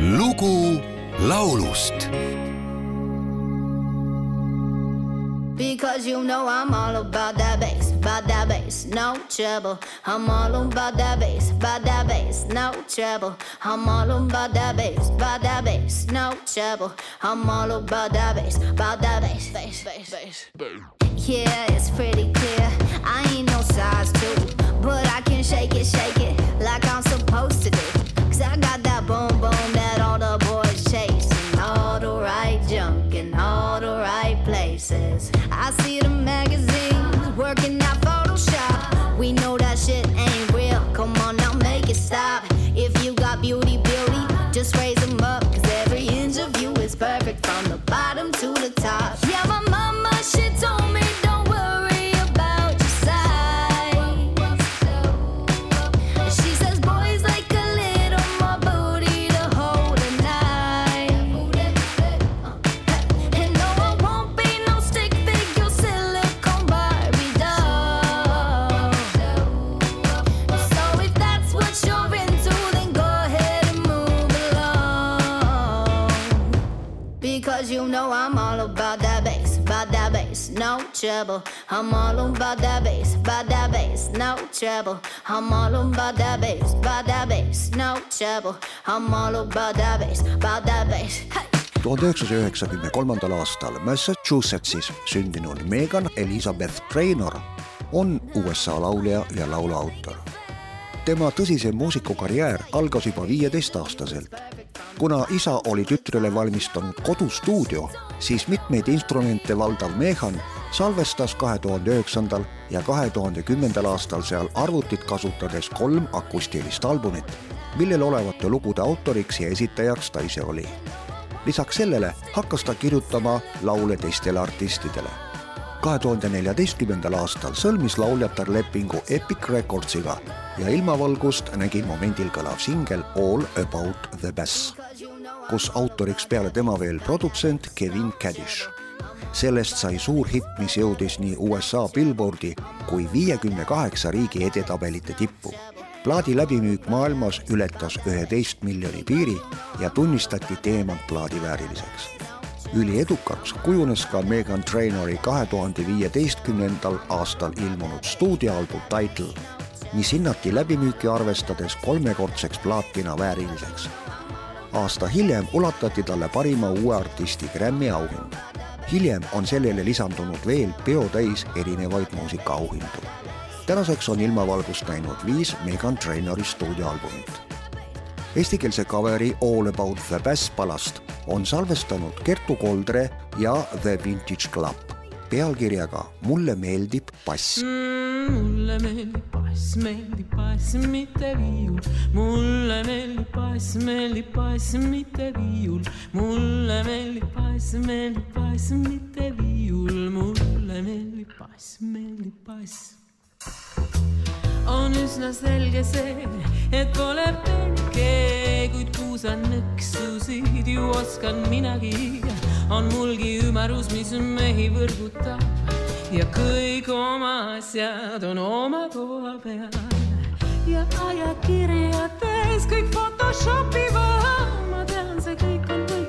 lugu laulust Because you know I'm all about that bass, about that bass, no trouble. I'm all about that bass, about that bass, no trouble. I'm all about that bass, about that bass, no trouble. I'm all about that bass, about that bass, bass, bass, bass. Yeah, it's pretty clear. Because you know I'm all about that bass, about that bass, no trouble. I'm all about that bass, about that bass, no trouble. I'm all about that bass, about that bass, no trouble. I'm all about that bass, about that bass. Hey! tuhande üheksasaja üheksakümne kolmandal aastal Massachusettsis sündinud Megan Elizabeth Trainor on USA laulja ja lauluautor. tema tõsisem muusikukarjäär algas juba viieteistaastaselt. Kuna isa oli tütrele valmistanud kodustuudio, siis mitmeid instrumente valdav Megan salvestas kahe tuhande üheksandal ja kahe tuhande kümnendal aastal seal arvutit kasutades kolm akustilist albumit, millel olevate lugude autoriks ja esitajaks ta ise oli lisaks sellele hakkas ta kirjutama laule teistele artistidele. kahe tuhande neljateistkümnendal aastal sõlmis lauljatar lepingu Epic Recordsiga ja ilmavalgust nägi momendil kõlav singel All About the Bass, kus autoriks peale tema veel produtsent Kevin Kadish. sellest sai suur hitt, mis jõudis nii USA Billboardi kui viiekümne kaheksa riigi edetabelite tippu plaadi läbimüük maailmas ületas üheteist miljoni piiri ja tunnistati teemantplaadi vääriliseks. üliedukaks kujunes ka Megan Trainori kahe tuhande viieteistkümnendal aastal ilmunud stuudioalbum Title, mis hinnati läbimüüki arvestades kolmekordseks plaatina vääriliseks. Aasta hiljem ulatati talle parima uue artisti Grammy auhind. hiljem on sellele lisandunud veel peotäis erinevaid muusikaauhindu tänaseks on ilmavalgust näinud viis Megan Trainori stuudioalbumit. Eestikeelse coveri All About the Bass palast on salvestanud Kertu Koldre ja The Vintage Club pealkirjaga Mulle meeldib bass mm,. mulle meeldib bass, meeldib bass, mitte viiul. mulle meeldib bass, meeldib bass, mitte viiul. mulle meeldib bass, meeldib bass, mitte viiul. mulle meeldib bass, meeldib bass on üsna selge see, et pole pelge, kuid puusan nõksusid ju oskan minagi. On mulgi ümmarus, mis mehi võrgutab ja kõik oma asjad on oma koha peal. ja ajakirjades kõik Photoshopivad, ma tean, see kõik on võlts,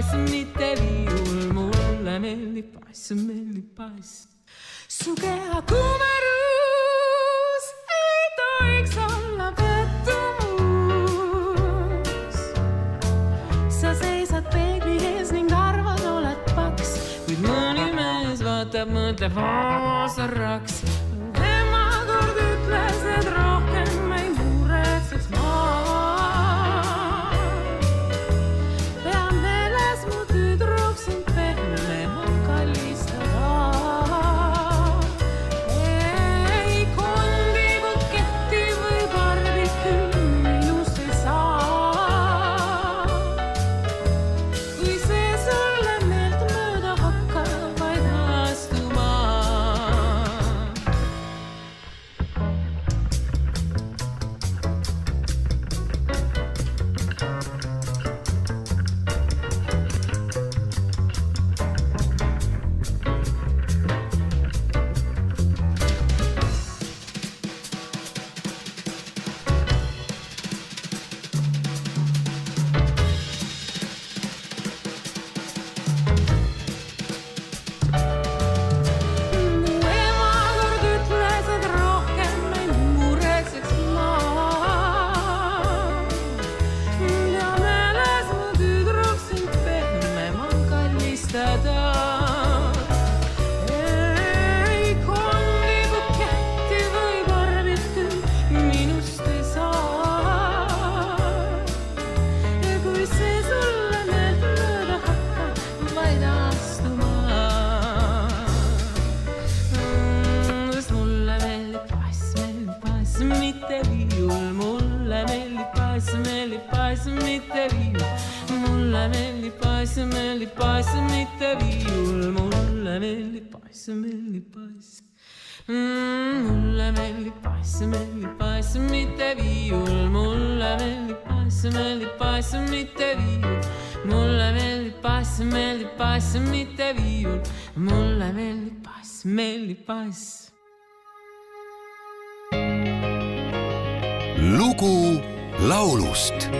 passmite viul, mulle meeldib pass, meeldib pass. su keha kumerus ei tohiks olla pettumus. sa seisad peegli ees ning arvad, oled paks, kuid mõni mees vaatab, mõtleb, oo sa raks. tema kord ütles, et rohkem. mitte viiul, mulle meeldib bass, meeldib bass, mitte viiul. mulle meeldib bass, meeldib bass, mitte viiul, mulle meeldib bass, meeldib bass. mulle meeldib bass, meeldib bass, mitte viiul, mulle meeldib bass, meeldib bass, mitte viiul. mulle meeldib bass, meeldib bass, mitte viiul, mulle meeldib bass, meeldib bass lugu laulust.